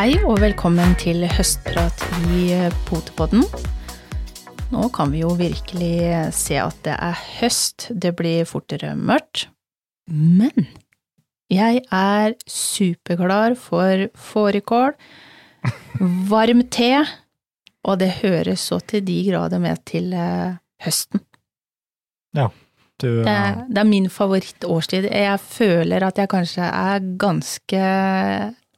Hei og velkommen til høstprat i Potepodden. Nå kan vi jo virkelig se at det er høst, det blir fortere mørkt. Men jeg er superklar for fårikål, varm te, og det høres så til de grader med til eh, høsten. Ja. Du, Det, det er min favorittårstid. Jeg føler at jeg kanskje er ganske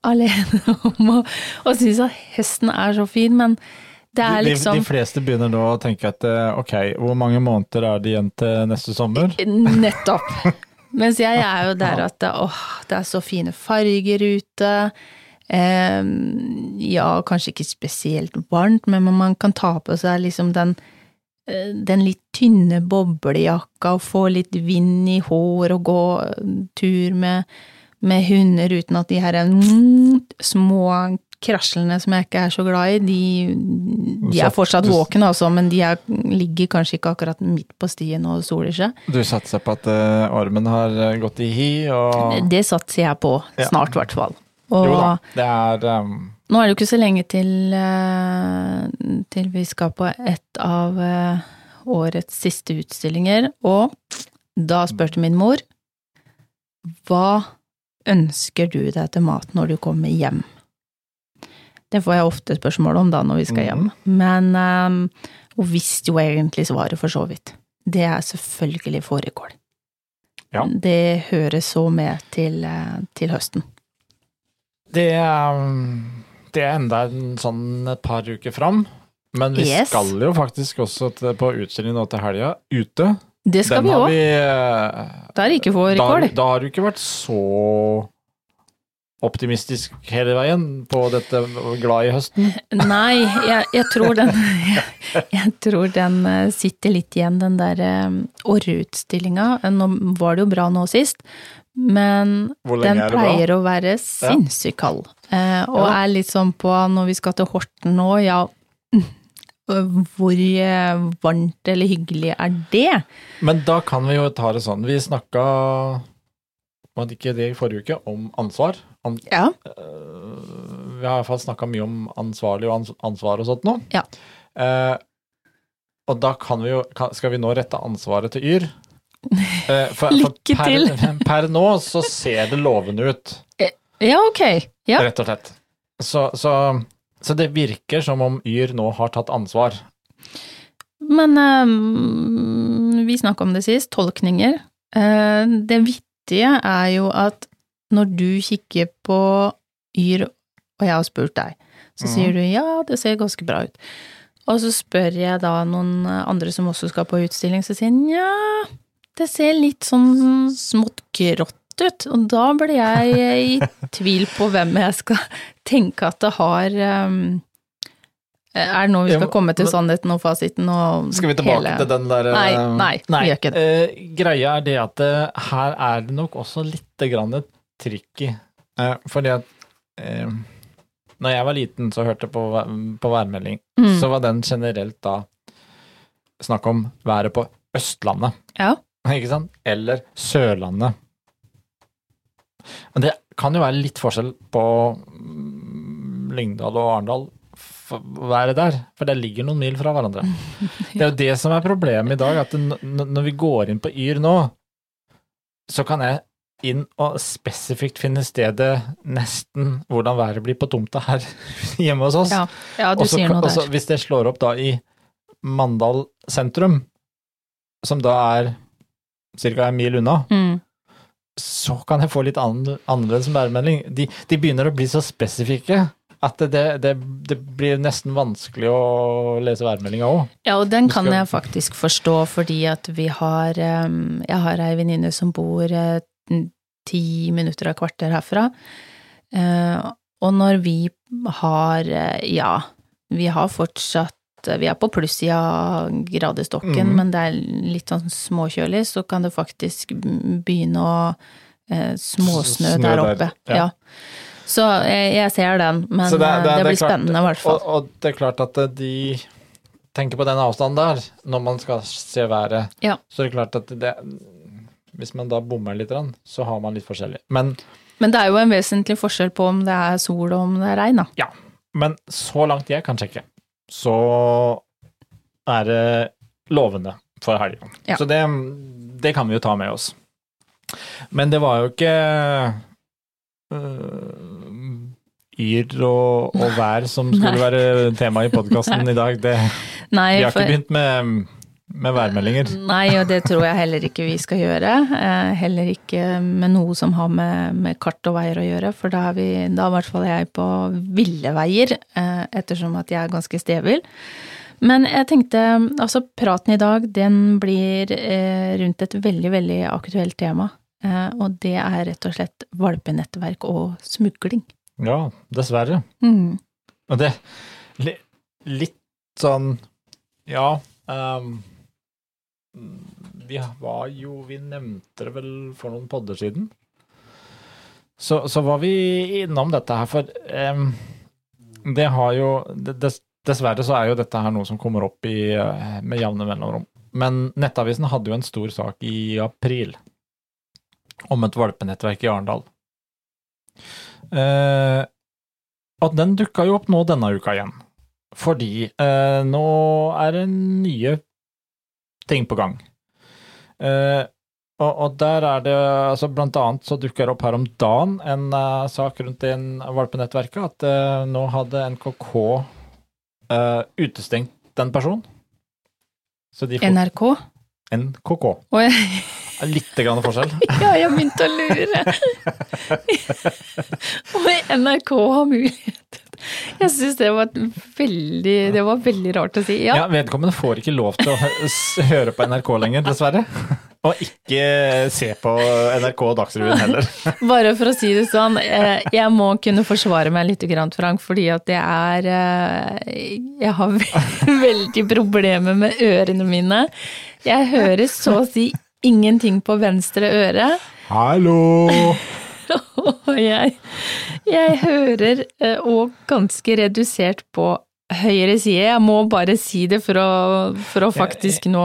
alene om å, å synes at høsten er så fin, men det er liksom de fleste begynner nå å tenke at eh, ok, hvor mange måneder er det igjen til neste sommer? Nettopp. Mens jeg er jo der at åh, det er så fine farger ute. Eh, ja, kanskje ikke spesielt varmt, men man kan ta på seg liksom den, eh, den litt tynne boblejakka og få litt vind i hår og gå tur med, med hunder uten at de her er små kraslene som jeg ikke er så glad i, de, de er fortsatt våkne altså, men de er, ligger kanskje ikke akkurat midt på stien og soler seg. Du satser på at uh, armen har eh, gått i hi, og Det satser jeg på, snart i hvert fall. Og Jo da, det er um, nå er det jo ikke så lenge til, uh, til vi skal på et av uh, årets siste utstillinger, og da spurte min mor hva ønsker du deg til mat når du kommer hjem? Det får jeg ofte spørsmål om da når vi skal hjem, men eh, hun visste jo egentlig svaret for så vidt. Det er selvfølgelig fårikål. Ja. Det høres så med til, eh, til høsten. det, um, det er enda en sånn et par uker fram. Men vi Yes. skal jo faktisk også til, på utstilling nå til helga, ute. Det skal Den vi òg. vi, eh, Det er ikke da, fårikål. da har du ikke vært så optimistisk hele veien på dette glad i høsten. Nei, jeg, jeg tror den Jeg tror den eh, sitter litt igjen, den der orreutstillinga. Nå var det jo bra nå sist, men den er bra? pleier å være sinnssykt kald. Ja. og er litt sånn på når vi skal til Horten nå, ja Hvor eh, varmt eller hyggelig er det? Men da kan vi jo ta det sånn. Vi snakka var det ikke det i forrige uke, om ansvar. An, Ja. øh, vi har i hvert fall snakka mye om ansvarlig og ansvar og sånt nå. Ja. Eh, og da kan vi jo Skal vi nå rette ansvaret til Yr? Eh, for, for Lykke per, til. Per nå så ser det lovende ut, Ja, ok. Ja. rett og slett. Så, så, så det virker som om Yr nå har tatt ansvar. Men eh, vi snakka om det sist, tolkninger. Eh, det vittige er jo at når du kikker på Yr, og jeg har spurt deg, så mm. sier du ja, det ser ganske bra ut. Og så spør jeg da noen andre som også skal på utstilling, så sier han ja, det ser litt sånn smått grått ut. Og da blir jeg i tvil på hvem jeg skal tenke at det har um, Er det nå vi skal komme til sannheten og fasiten og Skal vi tilbake hele- til den der Nei, Nei, nei, vi gjør ikke det. Eh, greia er det at eh, her er det nok også litt grann tricky. Eh, fordi at eh, når jeg var liten så hørte jeg på, på værmelding, Mm. så var den generelt da snakk om været på Østlandet, Ja. ikke sant? Eller Sørlandet. Men det kan jo være litt forskjell på mm, Lyngdal og Arendal været der, for det ligger noen mil fra hverandre. Det er jo det som er problemet i dag, at når vi går inn på Yr nå, så kan jeg inn og spesifikt finne stedet nesten hvordan været blir på tomta her hjemme hos oss. Ja, ja du også, sier noe der. Også. Hvis det slår opp da i Mandal sentrum, som da er ca. en mil unna, Mm. Så kan jeg få litt ann- annerledes værmelding. De, de begynner å bli så spesifikke at det, det, det blir nesten vanskelig å lese værmeldinga òg. Ja, og den kan jeg faktisk forstå, fordi at vi har Jeg har ei venninne som bor eh, ti minutter av kvarter herfra. Eh, og når vi har eh, Ja, vi har fortsatt Vi er på plussida av gradestokken, mm. men det er litt sånn småkjølig, så kan det faktisk begynne å eh, småsnø Snø der der, oppe. ja. Ja. Så jeg, jeg ser den, men det- eh, det- det, det er blir klart- spennende i hvert fall. Og, og det er klart at eh, de tenker på den avstanden der, når man skal se været. Ja. Så er det klart at det Hvis man da bommer litt, så har man litt forskjellig. Men Men det er jo en vesentlig forskjell på om det er sol og om det er regn, da. Ja, men så langt jeg kan sjekke, så er det lovende for helga. Ja. Så det, det kan vi jo ta med oss. Men det var jo ikke uh, yr og, og vær som skulle Nei. være tema i podkasten i dag. Det, Nei, vi har for- ikke begynt med, med værmeldinger. Nei, og det tror jeg heller ikke vi skal gjøre. Eh, heller ikke med noe som har med, med kart og veier å gjøre, for da er, vi, da er i hvert fall jeg på ville veier, eh, ettersom at jeg er ganske stevill. Men jeg tenkte, altså praten i dag, den blir eh, rundt et veldig, veldig aktuelt tema. Eh, og det er rett og slett valpenettverk og smugling. Ja, dessverre. Mm. Og det li, Litt sånn Ja. ehm, vi var jo Vi nevnte det vel for noen podder siden. Så, så var vi innom dette her, for um, det har jo des, Dessverre så er jo dette her noe som kommer opp i, eh, med jevne mellomrom. Men Nettavisen hadde jo en stor sak i april om et valpenettverk i Arendal. Uh, og den dukka jo opp nå denne uka igjen. Fordi eh, nå er det nye ting på gang. Eh, og, og der er det altså Blant annet så dukker det opp her om dagen en uh, sak rundt det valpenettverket at uh, nå hadde NKK utestengt den personen. Så de får NRK? NKK. Oi, Litt grann forskjell. ja, jeg begynte å lure. Og NRK har mulighet. Jeg syns det Det var veldig rart å si. Ja, Ja, vedkommende får ikke lov til å høre på NRK lenger, dessverre. Og ikke se på NRK Dagsrevyen heller. bare for å si det sånn, eh, jeg må kunne forsvare meg litt, Frank, fordi at jeg er eh, Jeg har veldig problemer med ørene mine. Jeg hører så å si ingenting på venstre øre. Hallo! Og jeg, jeg hører eh, og ganske redusert på høyre side. Jeg må bare si det for å, for å faktisk nå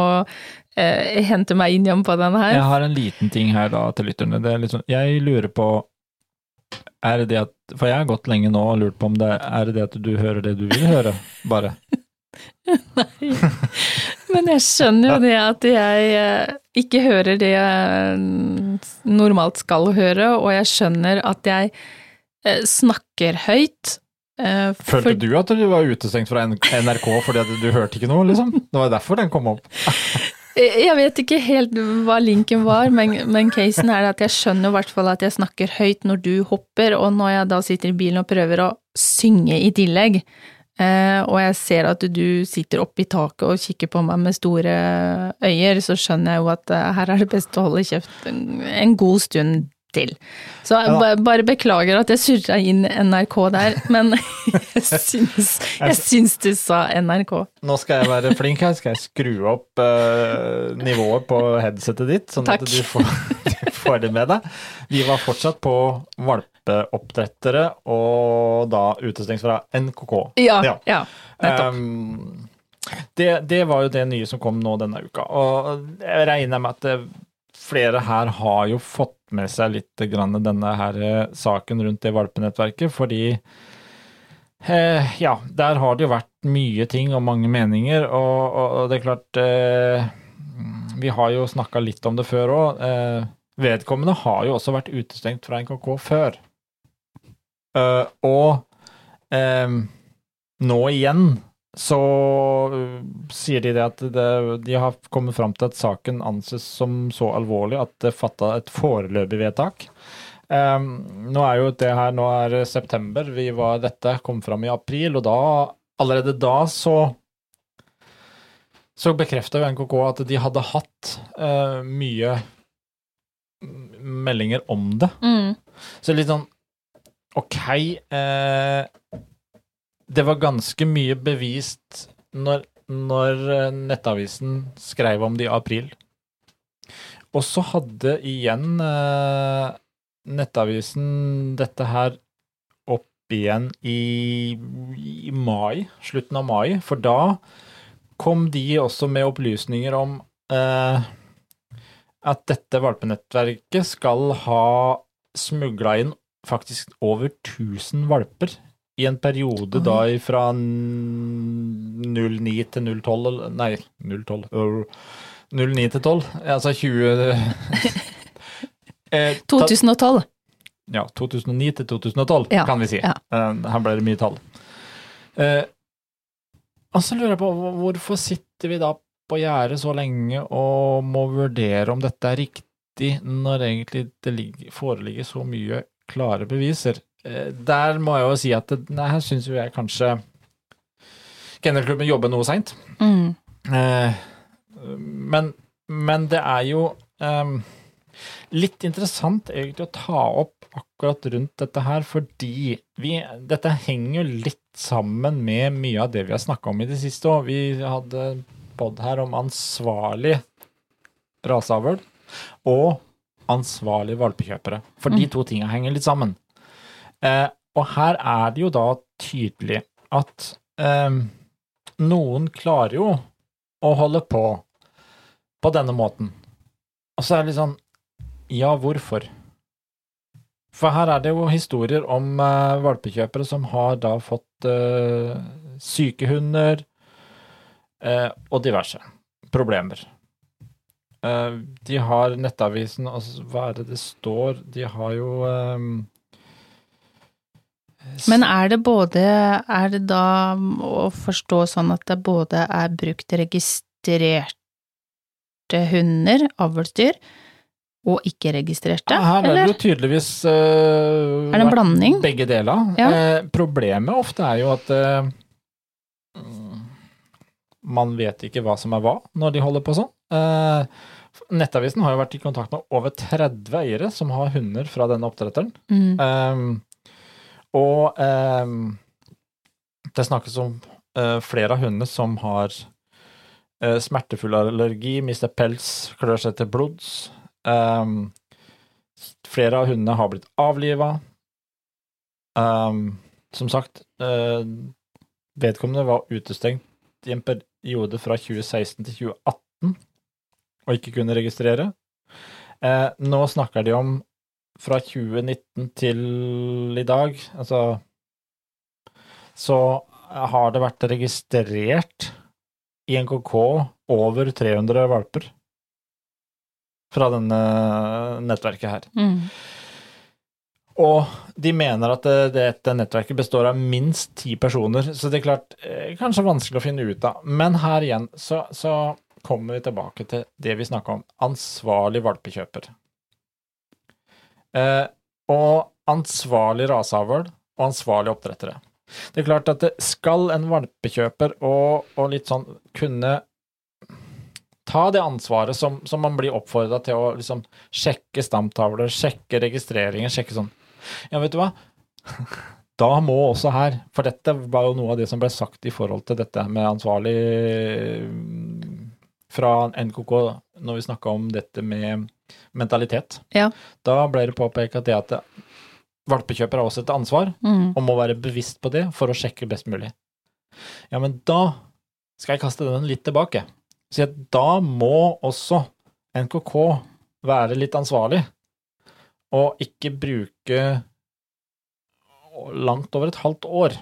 eh, hente meg inn igjen på denne her. Jeg har en liten ting her da til lytterne. Det er litt sånn, jeg lurer på er det det at, For jeg har gått lenge nå og lurt på om det er det at du hører det du vil høre, bare. Men jeg skjønner jo det at jeg eh, ikke hører det jeg mm, normalt skal høre, og jeg skjønner at jeg eh, snakker høyt. eh, Følte for- du at du var utestengt fra NRK fordi du hørte ikke noe, liksom? Det var derfor den kom opp. Jeg vet ikke helt hva linken var, men, men casen er at jeg skjønner i hvert fall at jeg snakker høyt når du hopper, og når jeg da sitter i bilen og prøver å synge i tillegg, og jeg ser at du sitter oppe i taket og kikker på meg med store øyer, så skjønner jeg jo at eh, her er det best å holde kjeft en, god stund til. Så jeg bare beklager at jeg surra inn NRK der, men jeg syns, jeg syns du sa NRK. Nå skal jeg være flink her, skal jeg skru opp eh, nivået på headsetet ditt, sånn Takk. at du får, du får det med deg. Vi var fortsatt på valpeoppdrettere og da utestengt fra NKK. Ja, Ja. ja, nettopp. Um, det, det var jo det nye som kom nå denne uka, og jeg regner med at eh, flere her har jo fått med seg litt grann denne her eh, saken rundt det valpenettverket, fordi eh, ja, der har det jo vært mye ting og mange meninger, og, og, og det er klart eh, Vi har jo snakka litt om det før òg. Eh, vedkommende har jo også vært utestengt fra NKK før. Eh, og um, nå igjen så uh, sier de det at det, de har kommet fram til at saken anses som så alvorlig at det fatta et foreløpig vedtak. Um, nå er jo det her, nå er september, vi var, dette kom fram i april, og da, allerede da så så bekrefta jo NKK at de hadde hatt uh, mye meldinger om det. Mm. Så litt sånn OK eh, Det var ganske mye bevist når, når eh, Nettavisen skrev om det i april. Og så hadde igjen eh, Nettavisen dette her opp igjen i, i mai, slutten av mai, for da kom de også med opplysninger om eh, at dette valpenettverket skal ha smugla inn faktisk over 1000 valper i en periode Oi. da fra 09 til 012 Nei, 012 øh, 09 til 12, altså 20 eh, 2012. ja, 2009 til 2012, Ja, kan vi si. ja. Eh, her ble det mye tall. Eh, og så lurer jeg på, hvorfor sitter vi da på gjerdet så lenge og må vurdere om dette er riktig, når egentlig det foreligger så mye klare beviser? Eh, der må jeg jo si at det, nei, her syns jo jeg kanskje Kennelklubben jobber noe seint. Mm. Eh, men, men det er jo um, litt interessant egentlig å ta opp akkurat rundt dette her, fordi vi, dette henger jo litt sammen med mye av det vi har snakka om i det siste òg. Vi hadde pod her om ansvarlig raseavl og ansvarlig valpekjøpere. For de Mm. to tinga henger litt sammen. Eh, og her er det jo da tydelig at eh, noen klarer jo å holde på på denne måten. Og så er det litt sånn Ja, hvorfor? For her er det jo historier om eh, valpekjøpere som har da fått eh, syke hunder eh, og diverse problemer. Eh, de har Nettavisen, altså hva er det det står? De har jo um, Men er det både Er det da å forstå sånn at det både er brukt registrerte hunder, avlsdyr, og ikke-registrerte? Her er det eller jo tydeligvis uh, er det en blanding? begge deler. Ja. Uh, problemet ofte er jo at mm, man vet ikke hva som er hva når de holder på sånn. Eh, Nettavisen har jo vært i kontakt med over 30 eiere som har hunder fra denne oppdretteren. Mm. Um, og um, det snakkes om uh, flere av hundene som har uh, smertefull allergi, mister pels, klør seg til blods. Um, flere av hundene har blitt avliva. Som sagt, uh, vedkommende var utestengt i en periode fra 2016 til 2018 og ikke kunne registrere. Eh, nå snakker de om fra 2019 til i dag, altså Så har det vært registrert i NKK over 300 valper fra denne nettverket her. Mm. Og de mener at dette nettverket består av minst ti personer, så det er klart eh, kanskje vanskelig å finne ut av. Men her igjen så, så kommer vi tilbake til det vi snakka om, ansvarlig valpekjøper. Eh, og ansvarlig raseavl og ansvarlig oppdrettere. Det er klart at det skal en valpekjøper og, og litt sånn kunne ta det ansvaret som, som man blir oppfordra til å liksom sjekke stamtavler, sjekke registreringer, sjekke sånn. Ja, vet du hva? Da må også her, for dette var jo noe av det som ble sagt i forhold til dette med ansvarlig fra NKK når vi snakka om dette med mentalitet. Ja. Da ble det påpekt at det at valpekjøper har også et ansvar, Mm. og må være bevisst på det for å sjekke best mulig. Ja, men da skal jeg kaste den litt tilbake. Si at da må også NKK være litt ansvarlig, og ikke bruke langt over et halvt år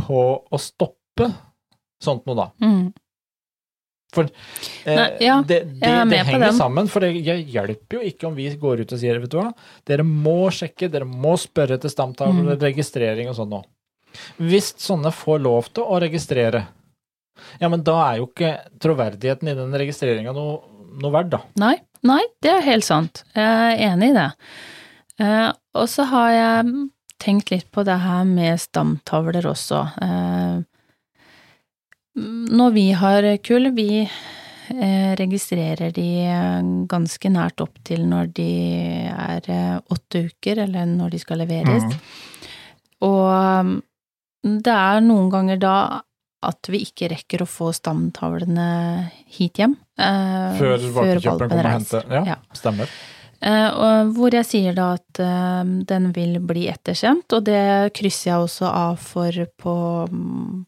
på å stoppe sånt noe, da. Mm. For eh, Nei, ja, det, det, det henger sammen, for det hjelper jo ikke om vi går ut og sier vet du hva, dere må sjekke, dere må spørre etter stamtavler, Mm. registrering og sånn noe. Hvis sånne får lov til å registrere, ja, men da er jo ikke troverdigheten i den registreringa noe, noe verdt, da. Nei, nei, det er helt sant. Jeg er enig i det. Eh, og så har jeg tenkt litt på det her med stamtavler også. Eh, når vi har kull, vi eh, registrerer de eh, ganske nært opp til når de er eh, åtte uker, eller når de skal leveres. Og mm, det er noen ganger da at vi ikke rekker å få stamtavlene hit hjem. eh, Før valpekjøperen kommer og henter. Ja, Ja. stemmer. Eh, hvor jeg sier da at eh, den vil bli ettersendt, og det krysser jeg også av for på,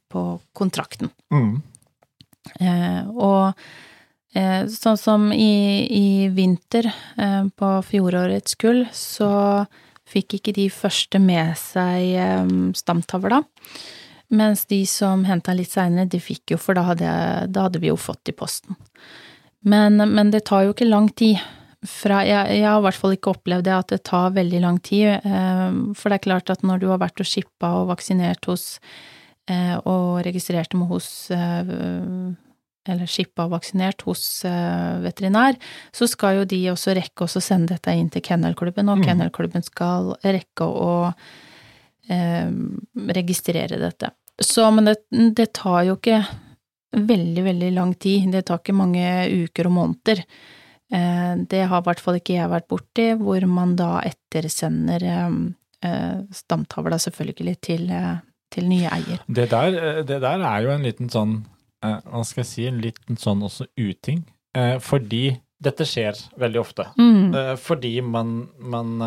på kontrakten. Mm. Eh, og eh, sånn som i, i vinter, på fjorårets kull, så fikk ikke de første med seg stamtavla. Mens de som henta litt seinere, de fikk jo, for da hadde, da hadde vi jo fått i posten. Men, men, det tar jo ikke lang tid. Fra, jeg, jeg, har i hvert fall ikke opplevd det at det tar veldig lang tid. Eh, for det er klart at når du har vært og shippa og vaksinert hos eh, og registrert med hos eh, eller shippa og vaksinert hos veterinær, så skal jo de også rekke å sende dette inn til kennelklubben, og mm. kennelklubben skal rekke å registrere dette. Så, men det, det, tar jo ikke veldig, veldig lang tid. Det tar ikke mange uker og måneder. Eh, det har i hvert fall ikke jeg vært borti, hvor man da ettersender eh, stamtavla selvfølgelig til, eh, til nye eier. Det der, det der, er jo en liten sånn, hva skal jeg si, en liten sånn også uting. Fordi dette skjer veldig ofte. Mm. Fordi man, man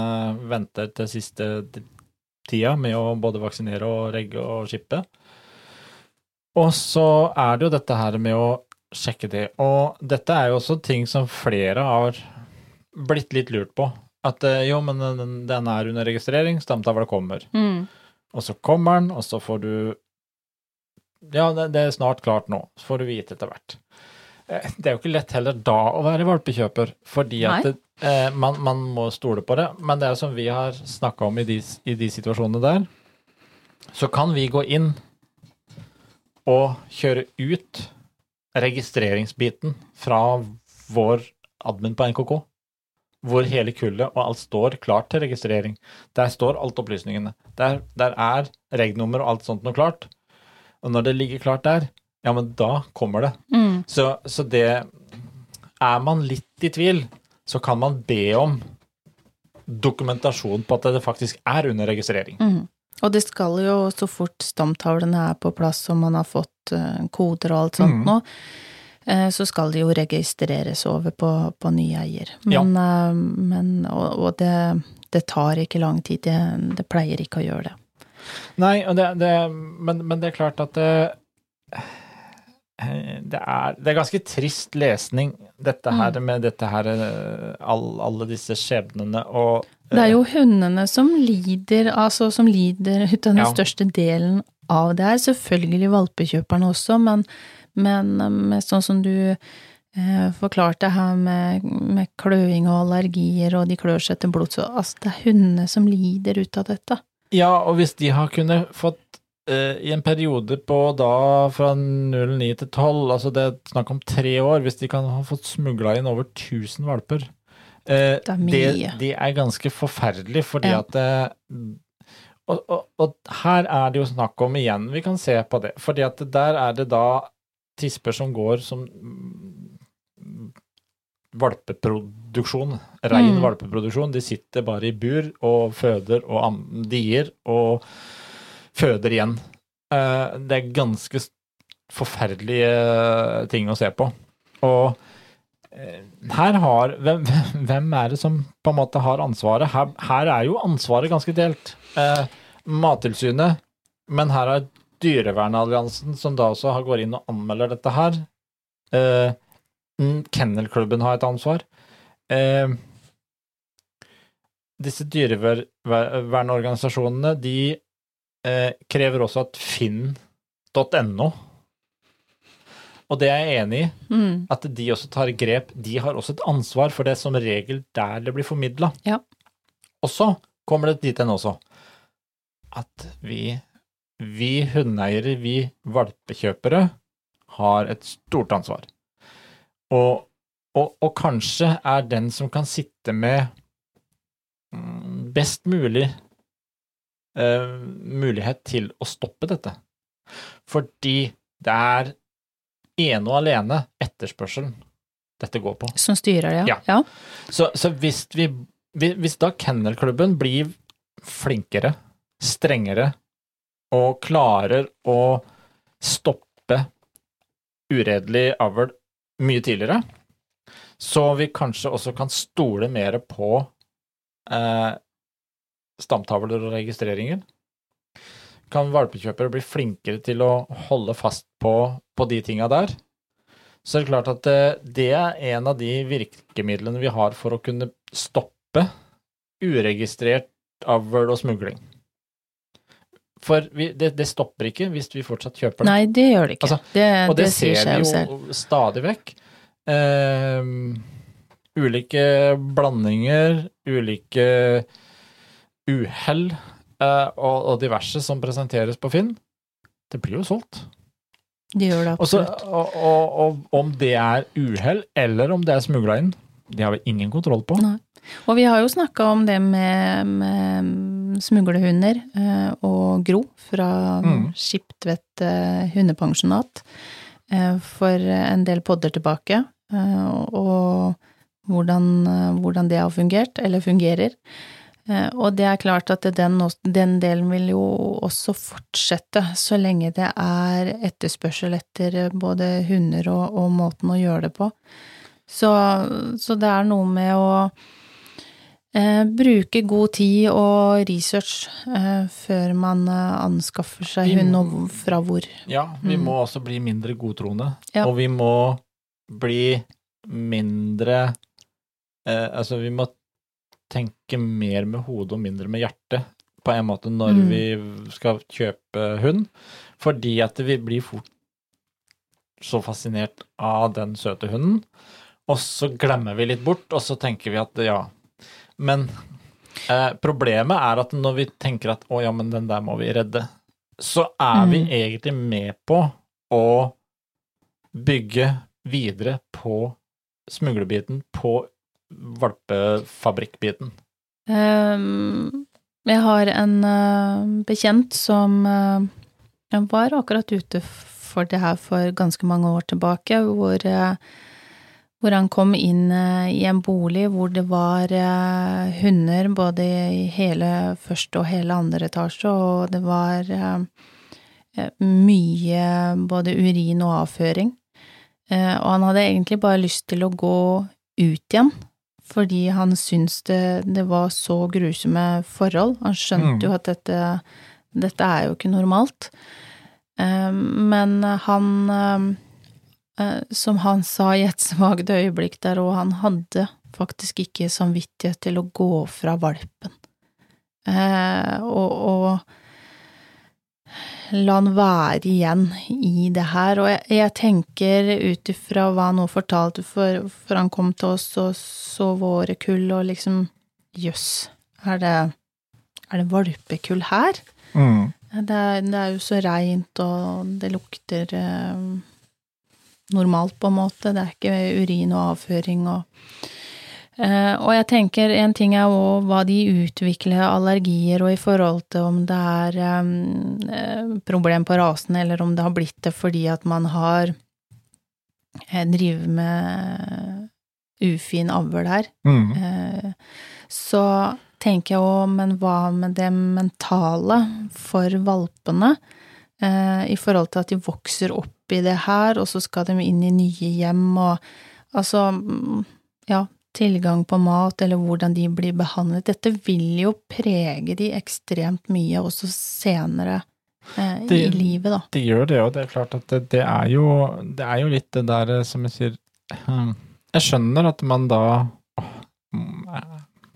venter til siste tida med å både vaksinere og regge og skippe. Og så er det jo dette her med å sjekke det. Og dette er jo også ting som flere har blitt litt lurt på. At eh, jo, men den, den er under registrering, stamtavla kommer. Mm. Og så kommer den, og så får du Ja, det, det, er snart klart nå. Så får du vite etter hvert. Eh, det er jo ikke lett heller da å være valpekjøper, fordi at det, eh, man, man, må stole på det. Men det er som vi har snakka om i de, i de situasjonene der, så kan vi gå inn og kjøre ut registreringsbiten fra vår admin på NKK, hvor hele kullet og alt står klart til registrering. Der står alt opplysningene. Der, der er regnummer og alt sånt noe klart. Og når det ligger klart der, ja, men da kommer det. Mm. Så, så det Er man litt i tvil, så kan man be om dokumentasjon på at det faktisk er under registrering. Mm. Og det skal jo så fort stamtavlene er på plass og man har fått uh, koder og alt sånt mm. nå, uh, så skal de jo registreres over på, på nye eier. Men, ja. uh, men og, og det, det, tar ikke lang tid. Det, det, pleier ikke å gjøre det. Nei, det, det, men, men, det er klart at det, det er, det er ganske trist lesning, dette her mm. med dette her all, Alle disse skjebnene og det er jo hundene som lider, altså som lider ut av den ja. største delen av det her. Selvfølgelig valpekjøperne også, men, men med sånn som du eh, forklarte her med, med, kløing og allergier, og de klør seg til blods, så altså det er hundene som lider ut av dette. Ja, og hvis de har kunnet fått eh, i en periode på da fra 09 til 12, altså det er snakk om tre år, hvis de kan ha fått smugla inn over 1000 valper Eh, det, er det, det, er ganske forferdelig, fordi ja. at eh, og, og, og, her er det jo snakk om igjen, vi kan se på det, fordi at der er det da tisper som går som valpeproduksjon, rein mm. valpeproduksjon. De sitter bare i bur og føder og dier og føder igjen. Eh, det er ganske forferdelige ting å se på. Og Eh, her har hvem, hvem, er det som på en måte har ansvaret? Her, her er jo ansvaret ganske delt. Eh, Mattilsynet, men her er Dyrevernalliansen, som da også går inn og anmelder dette her. Eh, Kennelklubben har et ansvar. Eh, disse dyrevernorganisasjonene, de eh, krever også at finn.no og det er jeg enig i. Mm. At de også tar grep. De har også et ansvar for det som regel der det blir formidla. Ja. Og så kommer det dit hen også at vi, vi hundeeiere, vi valpekjøpere, har et stort ansvar. Og, og, og, kanskje er den som kan sitte med mm, best mulig uh, mulighet til å stoppe dette. Fordi det er ene og alene etterspørselen dette går på. Som styrer det, ja. ja. Så, så hvis, vi, hvis da kennelklubben blir flinkere, strengere og klarer å stoppe uredelig avl mye tidligere, så vi kanskje også kan stole mer på eh, stamtavler og registreringer kan valpekjøpere bli flinkere til å holde fast på, på de tinga der, så er det klart at det, det, er en av de virkemidlene vi har for å kunne stoppe uregistrert avl og smugling. For vi, det, det, stopper ikke hvis vi fortsatt kjøper det. Nei, det gjør det ikke. Altså, det, og det, det ser vi jo stadig vekk. Eh, ulike blandinger, ulike uhell eh, og, og, diverse som presenteres på Finn. Det blir jo solgt. Det gjør det absolutt. Også, og, og, og om det er uhell, eller om det er smugla inn, det har vi ingen kontroll på. Nei. Og vi har jo snakka om det med, med smuglehunder eh, og Gro fra mm. Skiptvet eh, hundepensjonat eh, for en del podder tilbake. Og hvordan, hvordan det har fungert, eller fungerer. Og det er klart at den, den, delen vil jo også fortsette så lenge det er etterspørsel etter både hunder og, og måten å gjøre det på. Så, så det er noe med å eh, bruke god tid og research eh, før man eh, anskaffer seg hund, og fra hvor. Ja, vi mm. må også bli mindre godtroende. Ja. Og vi må bli mindre eh, Altså, vi må tenke mer med hodet og mindre med hjertet på en måte når mm. vi skal kjøpe hund, fordi at vi blir fort så fascinert av den søte hunden og så glemmer vi litt bort, og så tenker vi at ja. Men eh, problemet er at når vi tenker at å ja, men den der må vi redde, så er mm. vi egentlig med på å bygge videre på smuglerbiten, på valpefabrikkbiten. Um, jeg har en uh, bekjent som uh, var akkurat ute for det her for ganske mange år tilbake, hvor uh, hvor han kom inn i en bolig hvor det var hunder både i hele første og hele andre etasje, og det var mye både urin og avføring. Og han hadde egentlig bare lyst til å gå ut igjen, fordi han syntes det, det var så grusomme forhold. Han skjønte mm. jo at dette, dette er jo ikke normalt. Men han Eh, som han sa i et svakt øyeblikk der, og han hadde faktisk ikke samvittighet til å gå fra valpen. Eh, og, og la han være igjen i det her. Og jeg, jeg tenker ut ifra hva han nå fortalte, for, for, han kom til oss og så våre kull, og liksom jøss, er det, er det valpekull her? Mm. Det, er, det, er, jo så reint, og det lukter eh, normalt, på en måte. Det er ikke urin og avføring og Og jeg tenker en ting er òg hva de utvikler allergier, og i forhold til om det er um, problem på rasen, eller om det har blitt det fordi at man har drevet driver med ufin avl her. Mm. Eh, så tenker jeg òg, men hva med det mentale for valpene? Eh, I forhold til at de vokser opp i det her, og så skal de inn i nye hjem, og altså mm, Ja, tilgang på mat, eller hvordan de blir behandlet. Dette vil jo prege de ekstremt mye også senere eh, det, i livet, da. Det gjør det, og det er klart at det, det, er, jo, det er jo litt det der eh, som jeg sier hm, Jeg skjønner at man da mm,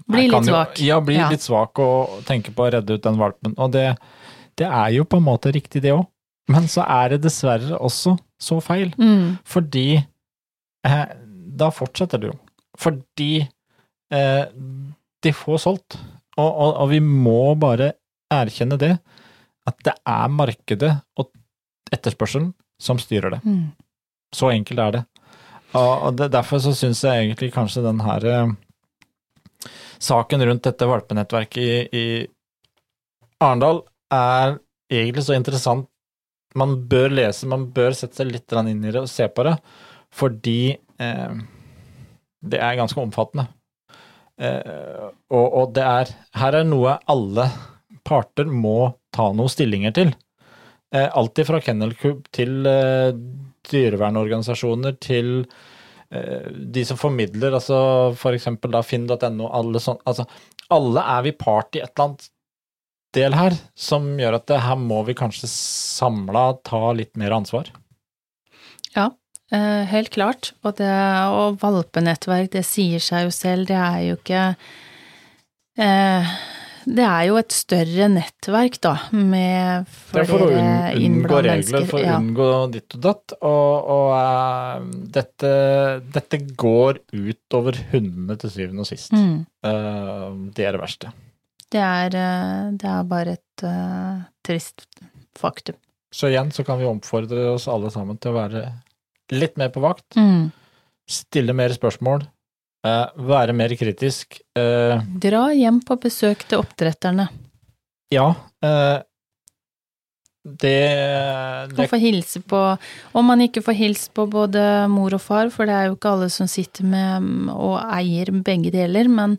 blir litt svak. Jo, ja, blir ja. litt svak og tenker på å redde ut den valpen. Og det, det er jo på en måte riktig, det òg. Men så er det dessverre også så feil. Mm. Fordi eh, da fortsetter det jo. Fordi eh, de får solgt. Og, og, og, vi må bare erkjenne det. At det er markedet og etterspørselen som styrer det. Mm. Så enkelt er det. Og, og det, derfor så syns jeg egentlig kanskje den her eh, saken rundt dette valpenettverket i, i Arendal er egentlig så interessant man bør lese, man bør sette seg litt inn i det og se på det, fordi eh, det er ganske omfattende. Eh, og, og, det er Her er noe alle parter må ta noen stillinger til. Eh, alt fra kennelklubb til eh, dyrevernorganisasjoner til eh, de som formidler, altså for eksempel da finn.no, alle sånn Altså, alle er vi part i et eller annet del her som gjør at det, her må vi kanskje samla ta litt mer ansvar? Ja, helt klart. Og, det, og valpenettverk, det sier seg jo selv, det er jo ikke eh, Det er jo et større nettverk, da, med Det er for å unngå regler, for å Ja. unngå ditt og datt. Og, og uh, dette, dette går utover hundene til syvende og sist. Mm. Uh, det er det verste. Det er, eh, det er bare et uh, trist faktum. Så igjen så kan vi oppfordre oss alle sammen til å være litt mer på vakt. Mm. Stille mer spørsmål. eh, være mer kritisk. eh, Dra hjem på besøk til oppdretterne. ja. eh, det, Og få hilse på Om man ikke får hilse på både mor og far, for det er jo ikke alle som sitter med og eier begge deler, men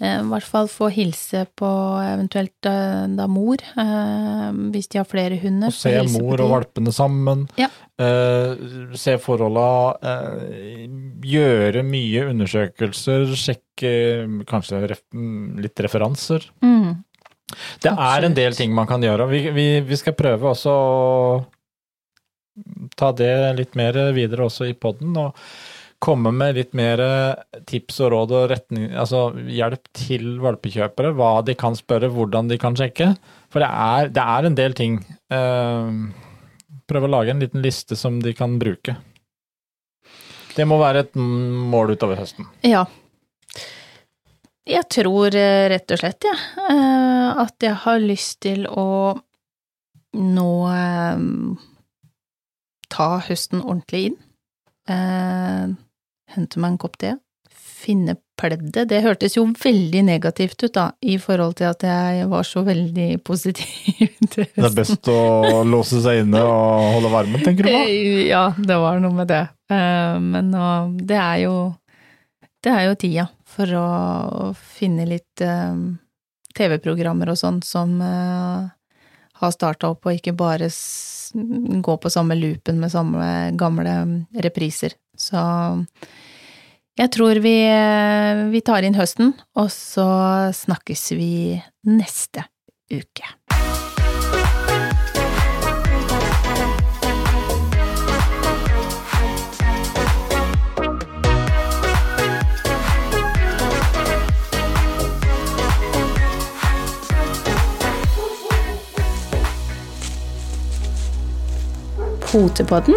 i hvert fall få hilse på eventuelt eh, da mor, eh, hvis de har flere hunder. Og se mor og valpene sammen. Ja. Eh, se forholda. eh, gjøre mye undersøkelser. Sjekke kanskje ref, litt referanser. Mm. Det er en del ting man kan gjøre. Vi, vi, vi skal prøve også å ta det litt mer videre også i poden. Og komme med litt mer tips og råd og retning, altså hjelp til valpekjøpere. Hva de kan spørre, hvordan de kan sjekke. For det er, det er en del ting. Prøv prøve å lage en liten liste som de kan bruke. Det må være et mål utover høsten. Ja. Jeg tror eh, rett og slett, jeg, ja, at jeg har lyst til å nå eh, ta høsten ordentlig inn. Eh, Hente meg en kopp te. Finne pleddet. Det hørtes jo veldig negativt ut, da, i forhold til at jeg var så veldig positiv Det er best å låse seg inne og holde varmen, tenker du på? Eh, Ja, det var noe med det. Eh, Men det er jo Det er jo tida for å finne litt eh, TV-programmer og sånn som har starta opp, og ikke bare gå på samme loopen med samme gamle repriser. Så jeg tror vi, eh, vi tar inn høsten, og så snakkes vi neste uke. Potepodden,